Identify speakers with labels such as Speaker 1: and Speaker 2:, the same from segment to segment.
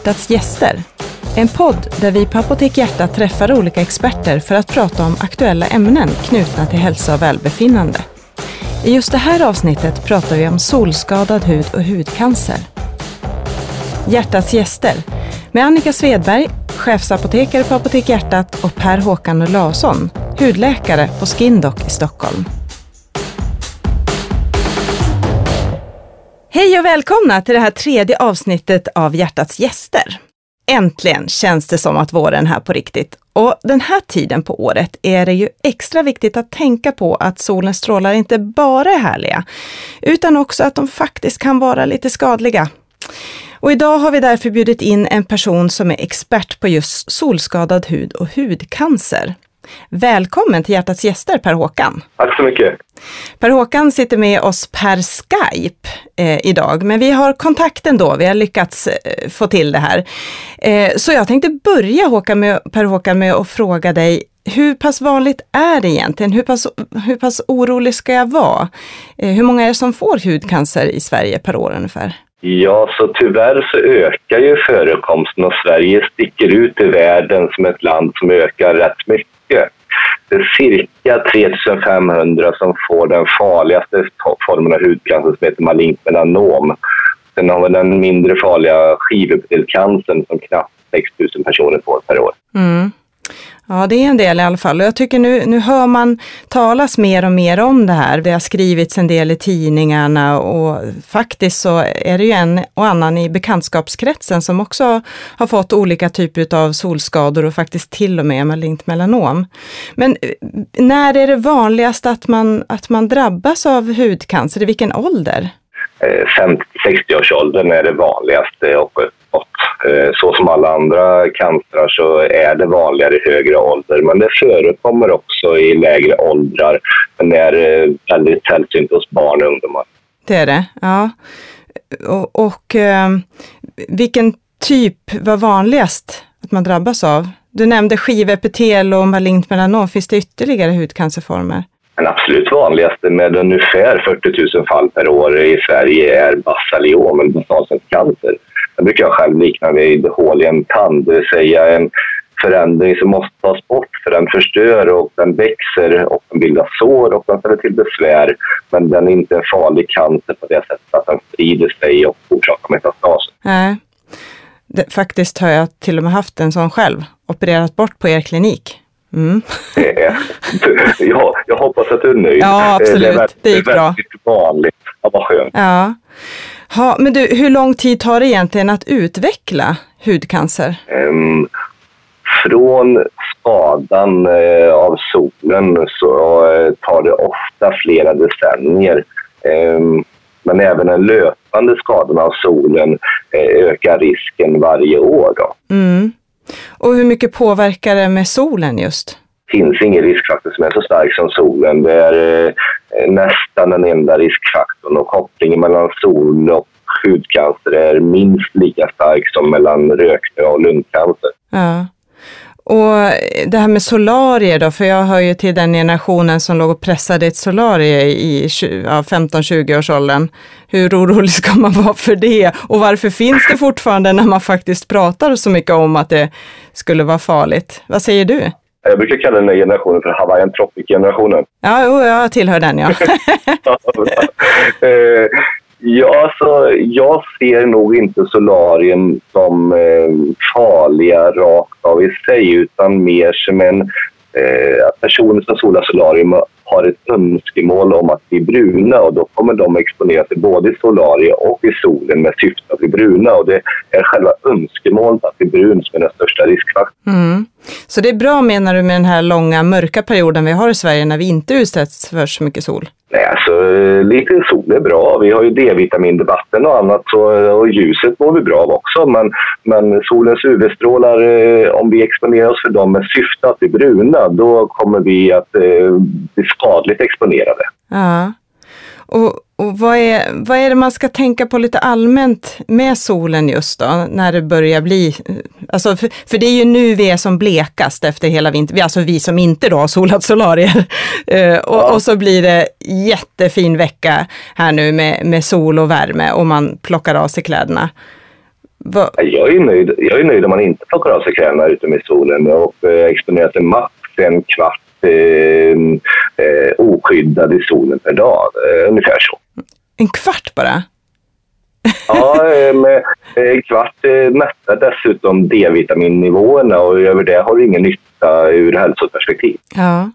Speaker 1: Hjärtats gäster. En podd där vi på Apotek Hjärta träffar olika experter för att prata om aktuella ämnen knutna till hälsa och välbefinnande. I just det här avsnittet pratar vi om solskadad hud och hudcancer. Hjärtats gäster med Annika Svedberg, chefsapotekare på Apotek Hjärtat och Per Håkan Olausson, hudläkare på Skindoc i Stockholm. Hej och välkomna till det här tredje avsnittet av Hjärtats gäster. Äntligen känns det som att våren är här på riktigt. Och den här tiden på året är det ju extra viktigt att tänka på att solens strålar inte bara är härliga, utan också att de faktiskt kan vara lite skadliga. Och idag har vi därför bjudit in en person som är expert på just solskadad hud och hudcancer. Välkommen till Hjärtats gäster Per Håkan.
Speaker 2: Tack så mycket.
Speaker 1: Per Håkan sitter med oss per Skype eh, idag, men vi har kontakt ändå. Vi har lyckats eh, få till det här. Eh, så jag tänkte börja Håkan med, Per Håkan med att fråga dig, hur pass vanligt är det egentligen? Hur pass, hur pass orolig ska jag vara? Eh, hur många är det som får hudcancer i Sverige per år ungefär?
Speaker 2: Ja, så tyvärr så ökar ju förekomsten och Sverige sticker ut i världen som ett land som ökar rätt mycket. Det är cirka 3500 som får den farligaste formen av hudcancer som heter malignt melanom. Sen har vi den mindre farliga skivepitelcancern som knappt 6000 personer får per år.
Speaker 1: Mm. Ja, det är en del i alla fall. Och jag tycker nu, nu hör man talas mer och mer om det här. Det har skrivits en del i tidningarna och faktiskt så är det ju en och annan i bekantskapskretsen som också har fått olika typer av solskador och faktiskt till och med malignt melanom. Men eh, när är det vanligast att man, att man drabbas av hudcancer? I vilken ålder?
Speaker 2: Eh, 60-årsåldern är det vanligaste eh, och uppåt. Eh, så som alla andra cancrar så är det vanligare i högre ålder men det förekommer också i lägre åldrar men det är eh, väldigt sällsynt hos barn och ungdomar.
Speaker 1: Det är det, ja. Och, och eh, vilken typ var vanligast att man drabbas av? Du nämnde skivepitel och malignt melanom. Finns det ytterligare hudcancerformer?
Speaker 2: Den absolut vanligaste med ungefär 40 000 fall per år i Sverige är basaliom, en basalcellscancer. Den brukar jag själv likna vid hål i en tand, det vill säga en förändring som måste tas bort för den förstör och den växer och den bildar sår och den ställer till besvär. Men den är inte en farlig cancer på det sättet att den sprider sig och orsakar metastaser.
Speaker 1: Nej. Det, faktiskt har jag till och med haft en sån själv, opererat bort på er klinik. Mm.
Speaker 2: ja, jag hoppas att du är nöjd.
Speaker 1: Ja, absolut. Det, är väldigt, det gick bra. Det är
Speaker 2: väldigt vanligt. Ja, vad skönt.
Speaker 1: Ja. Ha, men du, hur lång tid tar det egentligen att utveckla hudcancer?
Speaker 2: Um, från skadan uh, av solen så uh, tar det ofta flera decennier. Um, men även en löpande skada av solen uh, ökar risken varje år. Då.
Speaker 1: Mm. Och hur mycket påverkar det med solen just?
Speaker 2: Det finns ingen riskfaktor som är så stark som solen. Det är eh, nästan den enda riskfaktorn och kopplingen mellan sol och hudcancer är minst lika stark som mellan rökning och lungcancer.
Speaker 1: Ja. Och det här med solarier då, för jag hör ju till den generationen som låg och pressade ett solarie i 15-20 års åldern. Hur orolig ska man vara för det? Och varför finns det fortfarande när man faktiskt pratar så mycket om att det skulle vara farligt? Vad säger du?
Speaker 2: Jag brukar kalla den här generationen för Hawaiian Tropic-generationen.
Speaker 1: Ja, jo, jag tillhör den ja.
Speaker 2: Eh, Ja, så jag ser nog inte solarien som eh, farliga rakt av i sig utan mer som en eh, att personer som solar solarium har ett önskemål om att bli bruna och då kommer de exponera sig både i solarium och i solen med syfte att bli bruna och det är själva önskemålet att bli brun som är den största riskfaktorn.
Speaker 1: Mm. Så det är bra menar du med den här långa mörka perioden vi har i Sverige när vi inte utsätts för så mycket sol?
Speaker 2: Nej, alltså lite sol är bra. Vi har ju D-vitamindebatten och annat så, och ljuset mår vi bra av också. Men, men solens UV-strålar, eh, om vi exponerar oss för dem med syfte att bli bruna, då kommer vi att eh, bli skadligt exponerade.
Speaker 1: Ja. Och, och vad, är, vad är det man ska tänka på lite allmänt med solen just då, när det börjar bli, alltså för, för det är ju nu vi är som blekast efter hela vintern, alltså vi som inte då har solat solarier. Eh, och, och, så blir det jättefin vecka här nu med, med sol och värme och man plockar av sig kläderna. Va?
Speaker 2: Jag är, nöjd. jag är nöjd om man inte plockar av sig kläderna ute med solen och eh, exponerar sig max en kvart eh, eh, oskyddad i solen per dag. Eh, ungefär så.
Speaker 1: En kvart bara?
Speaker 2: ja, eh, med en kvart eh, mättar dessutom D-vitaminnivåerna och över det har du ingen nytta ur hälsoperspektiv.
Speaker 1: Ja.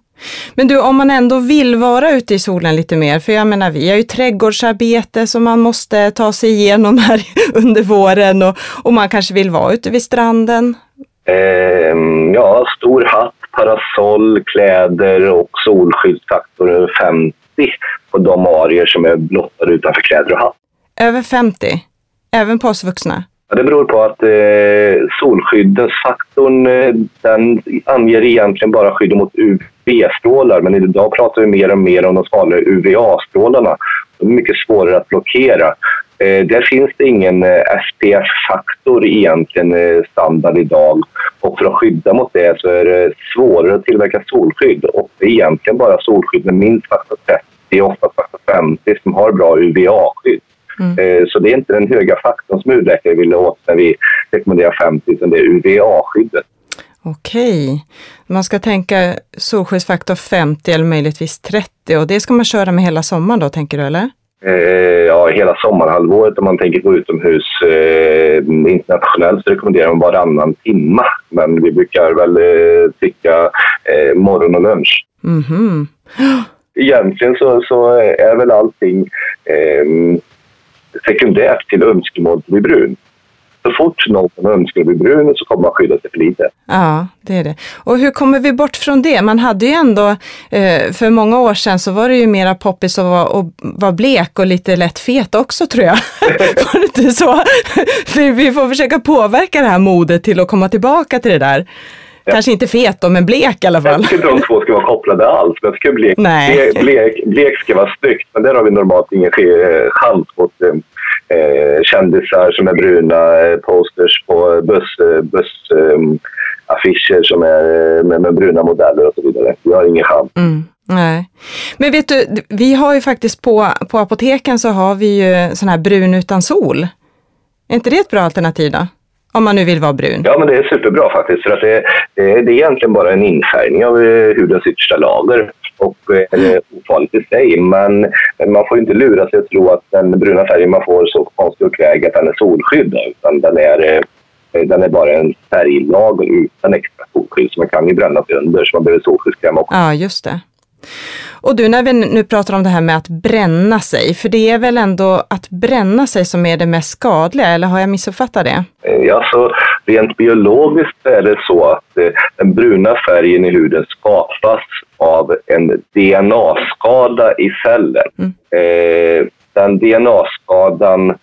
Speaker 1: Men du, om man ändå vill vara ute i solen lite mer, för jag menar vi har ju trädgårdsarbete som man måste ta sig igenom här under våren och, och man kanske vill vara ute vid stranden.
Speaker 2: Eh, ja, stor hatt, parasoll, kläder och solskyddsfaktor 50 på de arier som är blottade utanför kläder och hatt.
Speaker 1: Över 50? Även på oss vuxna?
Speaker 2: Ja, det beror på att eh, solskyddsfaktorn eh, den anger egentligen bara skydd mot UV-strålar men idag pratar vi mer och mer om de smalare UVA-strålarna. De är mycket svårare att blockera. Eh, där finns det ingen eh, SPF-faktor egentligen eh, standard idag och för att skydda mot det så är det svårare att tillverka solskydd och det är egentligen bara solskydd med minst faktor 30 och ofta faktor 50 som har bra UVA-skydd. Mm. Så det är inte den höga faktorn som hudläkare vill åt när vi rekommenderar 50, utan det är UVA-skyddet.
Speaker 1: Okej, man ska tänka solskyddsfaktor 50 eller möjligtvis 30 och det ska man köra med hela sommaren då, tänker du eller?
Speaker 2: Eh, ja, hela sommarhalvåret om man tänker gå utomhus. Eh, internationellt så rekommenderar man varannan timma, men vi brukar väl eh, tycka eh, morgon och lunch.
Speaker 1: Mm -hmm.
Speaker 2: Egentligen så, så är väl allting eh, sekundärt till önskemål att bli brun. Så fort någon önskar bli brun så kommer man skydda sig för lite.
Speaker 1: Ja, det är det. Och hur kommer vi bort från det? Man hade ju ändå, eh, för många år sedan så var det ju mera poppis att vara, vara blek och lite lätt fet också tror jag. var det inte så? vi får försöka påverka det här modet till att komma tillbaka till det där. Ja. Kanske inte fet då, men blek i alla fall. Jag
Speaker 2: tycker inte de två ska vara kopplade alls. Jag tycker blek, blek, blek, blek ska vara snyggt. Men där har vi normalt ingen chans mot eh, eh, kändisar som är bruna, eh, posters på buss, eh, buss eh, affischer som är med, med, bruna modeller och så vidare. Vi har ingen chans.
Speaker 1: Mm. Nej. Men vet du, vi har ju faktiskt på, på apoteken så har vi ju sån här brun utan sol. Är inte det ett bra alternativ då? Om man nu vill vara brun.
Speaker 2: Ja, men det är superbra faktiskt. För att det, det, det är egentligen bara en infärgning av eh, hudens yttersta lager och eh, är eh, ofarligt i sig. Men man får inte lura sig att tro att den bruna färgen man får så konstig och kväg att den är solskydd. Utan den är, eh, den är bara en färglager utan extra solskydd. Så man kan ju bränna sig under så man behöver solskyddskräm också.
Speaker 1: Ja, just det. Och du, när vi nu pratar om det här med att bränna sig, för det är väl ändå att bränna sig som är det mest skadliga, eller har jag missuppfattat det?
Speaker 2: Ja, så rent biologiskt är det så att eh, den bruna färgen i huden skapas av en DNA-skada i cellen. Mm. Eh, den DNA-skadan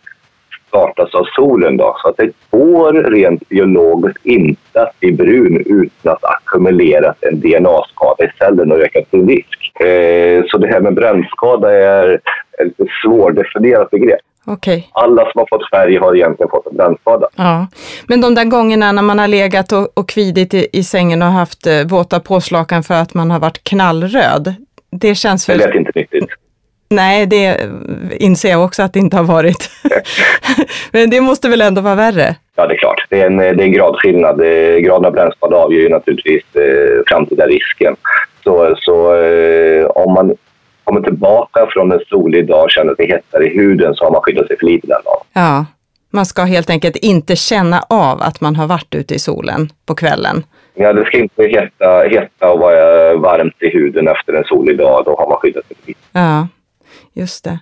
Speaker 2: startas av solen. Då. Så att det går rent biologiskt inte att bli brun utan att ackumulera en DNA-skada i cellen och öka sin risk. Eh, så det här med brännskada är ett svårdefinierat begrepp.
Speaker 1: Okay.
Speaker 2: Alla som har fått färg har egentligen fått en brännskada.
Speaker 1: Ja. Men de där gångerna när man har legat och, och kvidit i, i sängen och haft eh, våta påslakan för att man har varit knallröd, det känns väl...
Speaker 2: Det lät inte nyttigt.
Speaker 1: Nej, det inser jag också att det inte har varit. Men det måste väl ändå vara värre?
Speaker 2: Ja, det är klart. Det är en, det är en gradskillnad. Graden av brännskada avgör ju naturligtvis eh, framtida risken. Så, så eh, om man kommer tillbaka från en solig dag och känner att det hettar i huden så har man skyddat sig för lite den dagen.
Speaker 1: Ja, man ska helt enkelt inte känna av att man har varit ute i solen på kvällen.
Speaker 2: Ja, det ska inte hetta, hetta och vara varmt i huden efter en solig dag. Då har man skyddat sig för lite.
Speaker 1: Ja, Just det.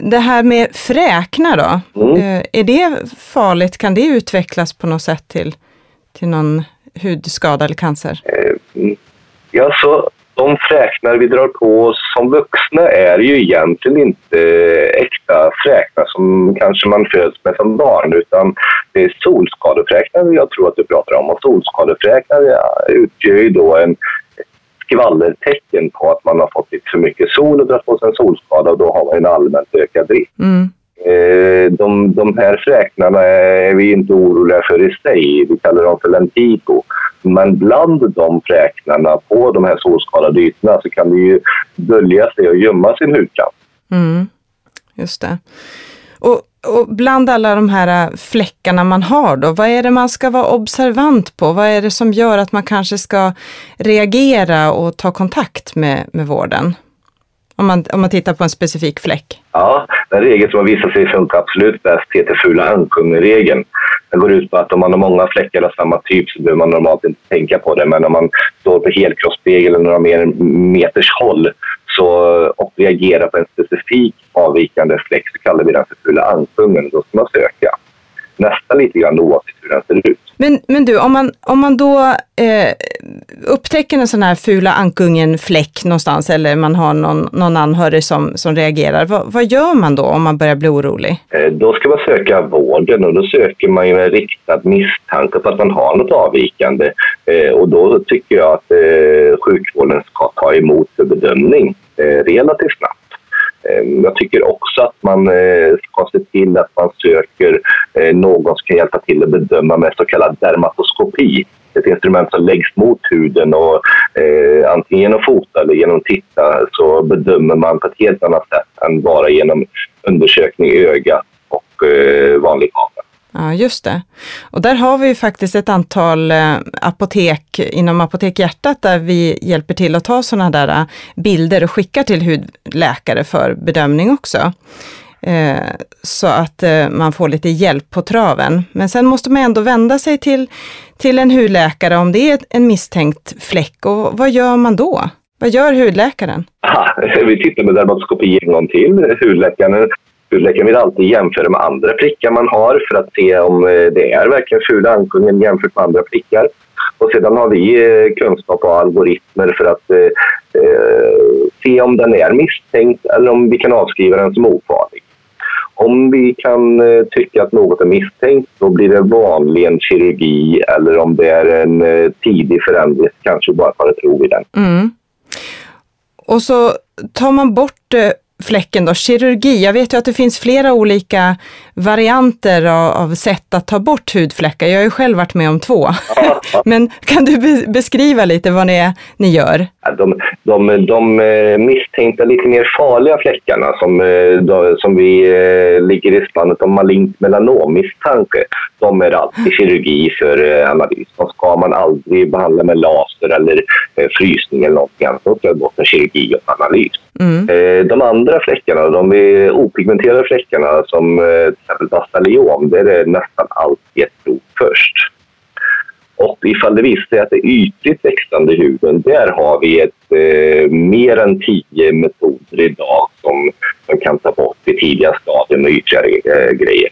Speaker 1: Det här med fräknar då, mm. Eh, är det farligt? Kan det utvecklas på något sätt till, till någon hudskada eller cancer?
Speaker 2: Eh, ja, så de fräknar vi drar på oss som vuxna är ju egentligen inte äkta fräknar som kanske man föds med som barn utan det är solskadefräknar jag tror att du pratar om. Och solskadefräknar utgör ju då en skvallertecken på att man har fått lite för mycket sol och dragit på sig en solskada och då har man en allmänt ökad risk.
Speaker 1: Mm.
Speaker 2: Eh, de, de här fräknarna är vi inte oroliga för i sig. Vi kallar dem för lentigo. Men bland de fräknarna på de här solskadade ytorna så kan det ju dölja sig och gömma sin hudkant.
Speaker 1: Mm. Just det. Och och bland alla de här äh, fläckarna man har då, vad är det man ska vara observant på? Vad är det som gör att man kanske ska reagera och ta kontakt med, med vården? Om man, om man tittar på en specifik fläck.
Speaker 2: Ja, den regel som har visat sig funka absolut bäst heter fula ankungeregeln. Den går ut på att om man har många fläckar av samma typ så behöver man normalt inte tänka på det. Men om man står på helkroppsspegel eller några mer meters håll så, och reagerar på en specifik avvikande fläck så kallar vi den för fula ankungen. Då ska man söka. Nästan lite grann oavsett hur den ser ut.
Speaker 1: Men, men du, om man, om man då eh, upptäcker en sån här fula ankungen-fläck någonstans eller man har någon, någon anhörig som, som reagerar, vad, vad gör man då om man börjar bli orolig?
Speaker 2: Eh, då ska man söka vården och då söker man ju en riktad misstanke på att man har något avvikande. Eh, och då tycker jag att eh, sjukvården ska ta emot för bedömning eh, relativt snabbt. Ehm, jag tycker också att man eh, ska se till att man söker eh, någon som kan hjälpa till att bedöma med så kallad dermatoskopi. Ett instrument som läggs mot huden och eh, antingen genom fota eller genom titta så bedömer man på ett helt annat sätt än bara genom undersökning i ögat och eh, vanlig kamera.
Speaker 1: Ja, just det. Och där har vi ju faktiskt ett antal eh, apotek inom Apotek Hjärtat där vi hjälper till att ta sådana där eh, bilder och skickar till hudläkare för bedömning också. Eh, så att man får lite hjälp på traven. Men sen måste man ändå vända sig till, till en hudläkare om det är en misstänkt fläck. Och vad gör man då? Vad gör hudläkaren?
Speaker 2: Aha, vi tittar med dermatoskopi en gång till. Hudläkaren Hudläkaren vill alltid jämföra med andra prickar man har för att se om eh, det är verkligen fula ankungen jämfört med andra prickar. Och sedan har vi eh, kunskap och algoritmer för att eh, eh, se om den är misstänkt eller om vi kan avskriva den som ofarlig. Om vi kan eh, tycka att något är misstänkt då blir det vanligen kirurgi eller om det är en eh, tidig förändring kanske bara tar ett prov i den.
Speaker 1: Mm. Och så tar man bort eh, fläcken då, kirurgi. Jag vet ju att det finns flera olika varianter av, av sätt att ta bort hudfläckar. Jag har ju själv varit med om två. Men kan du be beskriva lite vad ni, ni gör?
Speaker 2: De, de, de eh, misstänkta lite mer farliga fläckarna som, eh, de, som vi eh, ligger i spannet om malignt melanommisstanke, de är alltid kirurgi för analys. De ska man aldrig behandla med laser eller frysning eller någonting annat. De ska gå till kirurgi och analys. Mm. De andra fläckarna, de opigmenterade fläckarna som exempel basaliom, där är nästan alltid ett prov först. Och ifall det visar sig att det är ytligt växande i huden, där har vi ett, eh, mer än tio metoder idag som, som kan ta bort i tidiga stadier med ytliga eh, grejer.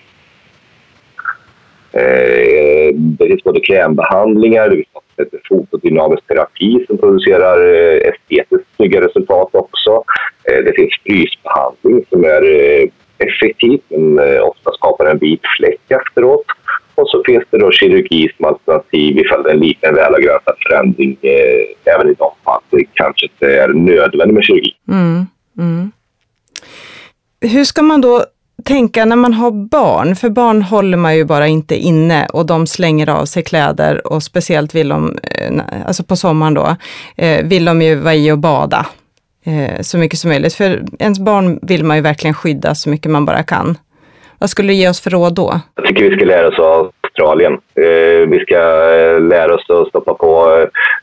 Speaker 2: Eh, det finns både krämbehandlingar, det finns fotodynamisk terapi som producerar eh, estetiskt snygga resultat också. Eh, det finns frysbehandling som är eh, effektivt men eh, ofta skapar en vit fläck efteråt. Och så finns det då kirurgi som alternativ ifall det är en liten välavgränsad förändring eh, även i de fall det kanske inte är nödvändigt med kirurgi.
Speaker 1: Mm, mm. Hur ska man då tänka när man har barn? För barn håller man ju bara inte inne och de slänger av sig kläder och speciellt vill de, eh, alltså på sommaren då, eh, vill de ju vara i och bada så mycket som möjligt. För ens barn vill man ju verkligen skydda så mycket man bara kan. Vad skulle du ge oss för råd då?
Speaker 2: Jag tycker vi ska lära oss av Australien. Eh, vi ska eh, lära oss att stoppa på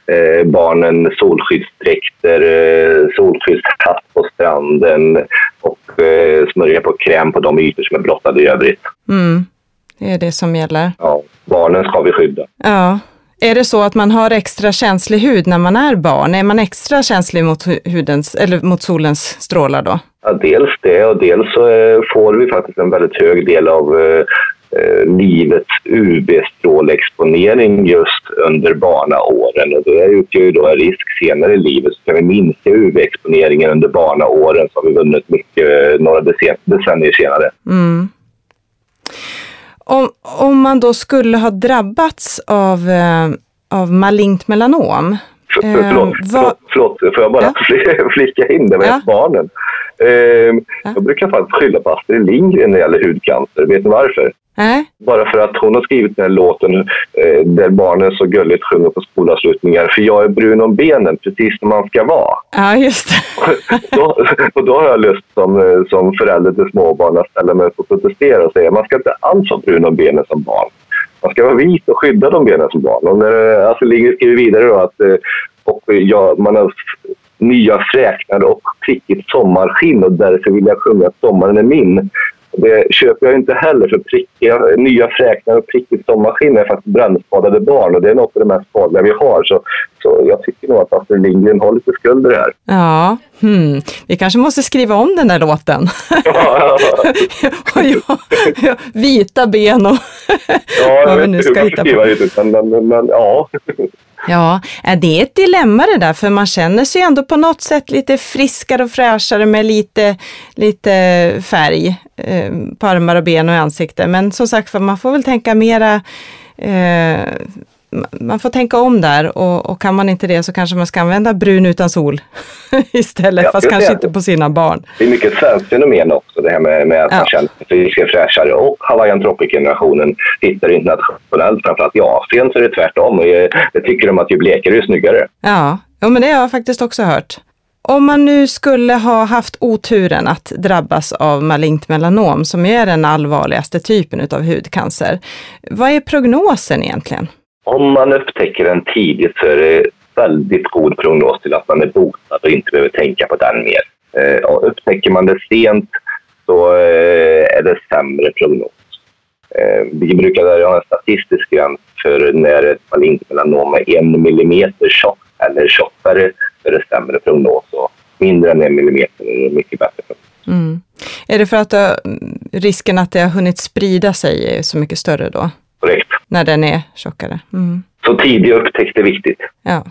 Speaker 2: eh, barnen solskyddsdräkter, eh, solskyddshatt på stranden och eh, smörja på kräm på de ytor som är blottade i övrigt.
Speaker 1: Mm. Det är det som gäller.
Speaker 2: Ja, barnen ska vi skydda.
Speaker 1: Ja. Är det så att man har extra känslig hud när man är barn? Är man extra känslig mot, hudens, eller mot solens strålar då?
Speaker 2: Ja, dels det och dels så eh, får vi faktiskt en väldigt hög del av eh, eh livets UV-strålexponering just under barnaåren och det utgör ju då en risk senare i livet. Så kan vi minska UV-exponeringen under barnaåren så har vi vunnit mycket några decennier senare.
Speaker 1: Mm. Om, om man då skulle ha drabbats av, eh, av malignt melanom.
Speaker 2: För, förlåt, eh, vad... förlåt, förlåt, får jag bara ja. flika in det med ja. barnen? Eh, jag brukar faktiskt skylla på Astrid Lindgren när det gäller hudcancer. Vet ni varför?
Speaker 1: Nej.
Speaker 2: Bara för att hon har skrivit den här låten eh, där barnen så gulligt sjunger på skolavslutningar. För jag är brun om benen, precis som man ska vara.
Speaker 1: Ja, just
Speaker 2: då, och då har jag lust som, eh, som förälder till småbarn att ställa mig upp och protestera och säga man ska inte alls vara brun om benen som barn. Man ska vara vit och skydda de benen som barn. Och när eh, alltså, Lindgren skriver vidare då att eh, och eh, ja, man har nya fräknar och prickigt sommarskinn och därför vill jag sjunga att sommaren är min. Det köper jag inte heller för prickiga, nya fräknar och prickigt sommarskinn är faktiskt brännskadade barn och det är något av det mest skadliga vi har. Så, så jag tycker nog att Astrid Lindgren har lite skuld i det här.
Speaker 1: Ja, hmm. vi kanske måste skriva om den där låten. Ja, ja, ja, vita ben och
Speaker 2: ja, jag vet inte hur man ska skriva det, men, men, men ja.
Speaker 1: Ja, det är ett dilemma det där, för man känner sig ändå på något sätt lite friskare och fräschare med lite, lite färg eh, på armar och ben och ansikte. Men som sagt man får väl tänka mera eh, man får tänka om där och, och, kan man inte det så kanske man ska använda brun utan sol istället, ja, fast kanske inte på sina barn.
Speaker 2: Det är mycket svenskt fenomen också det här med, med att ja. man känner sig friskare, fräschare och Hawaiian Tropic-generationen hittar internationellt, framförallt i Asien så är det tvärtom. Jag tycker de att ju blekare ju snyggare.
Speaker 1: Ja, ja men det har jag faktiskt också hört. Om man nu skulle ha haft oturen att drabbas av malignt melanom, som är den allvarligaste typen av hudcancer, vad är prognosen egentligen?
Speaker 2: Om man upptäcker den tidigt så är det väldigt god prognos till att man är botad och inte behöver tänka på den mer. Eh, och upptäcker man det sent så eh, är det sämre prognos. Eh, vi brukar ha en statistisk gräns för när ett malignt melanom är en millimeter tjock eller tjockare så är det sämre prognos och mindre än en millimeter är det mycket bättre prognos. Mm.
Speaker 1: Är det för att eh, risken att det har hunnit sprida sig är så mycket större då? När den är tjockare. Mm.
Speaker 2: Så tidig upptäckt är viktigt.
Speaker 1: Ja.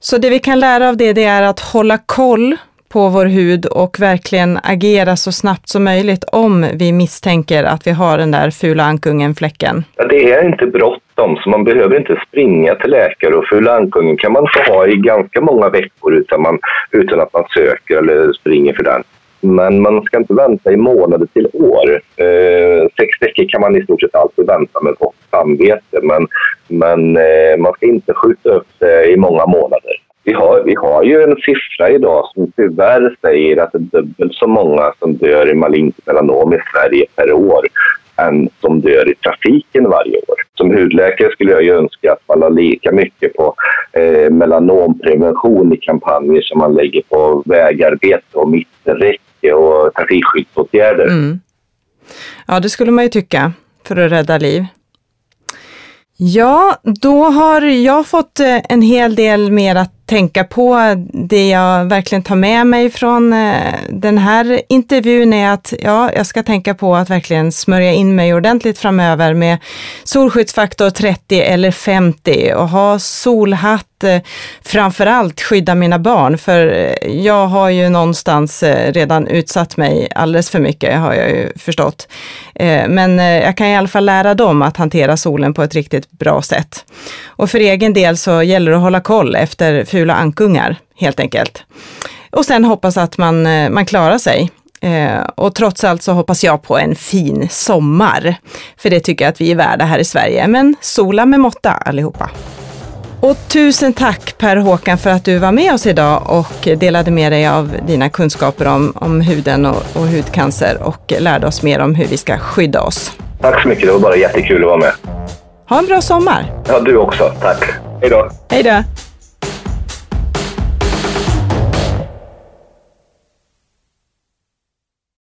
Speaker 1: Så det vi kan lära av det, det är att hålla koll på vår hud och verkligen agera så snabbt som möjligt om vi misstänker att vi har den där fula ankungen-fläcken.
Speaker 2: Ja, det är inte bråttom, så man behöver inte springa till läkare och fula ankungen kan man få ha i ganska många veckor utan, man, utan att man söker eller springer för den. Men man ska inte vänta i månader till år. Eh, sex veckor kan man i stort sett alltid vänta med gott samvete men, men eh, man ska inte skjuta upp det i många månader. Vi har, vi har ju en siffra idag som tyvärr säger att det är dubbelt så många som dör i malignt melanom i Sverige per år än som dör i trafiken varje år. Som hudläkare skulle jag ju önska att man la lika mycket på eh, melanomprevention i kampanjer som man lägger på vägarbete och mitträcke och trafikskyddsåtgärder. Mm.
Speaker 1: Ja, det skulle man ju tycka för att rädda liv. Ja, då har jag fått eh, en hel del mer att tänka på. Det jag verkligen tar med mig från eh, den här intervjun är att ja, jag ska tänka på att verkligen smörja in mig ordentligt framöver med solskyddsfaktor 30 eller 50 och ha solhatt eh, framförallt skydda mina barn, för eh, jag har ju någonstans redan utsatt mig alldeles för mycket, har jag ju förstått. Men jag kan i alla fall lära dem att hantera solen på ett riktigt bra sätt. Och för egen del så gäller det att hålla koll efter fula ankungar, helt enkelt. Och sen hoppas att man, eh, man klarar sig. Eh, och trots allt så hoppas jag på en fin sommar. För det tycker jag att vi är värda här i Sverige. Men sola med måtta allihopa. Och tusen tack Per Håkan för att du var med oss idag och delade med dig av dina kunskaper om, om huden och, och hudcancer och lärde oss mer om hur vi ska skydda oss.
Speaker 2: Tack så mycket, det var bara jättekul att vara med.
Speaker 1: Ha en bra sommar!
Speaker 2: Ja, du också. Tack. Hej då!
Speaker 1: Hej då!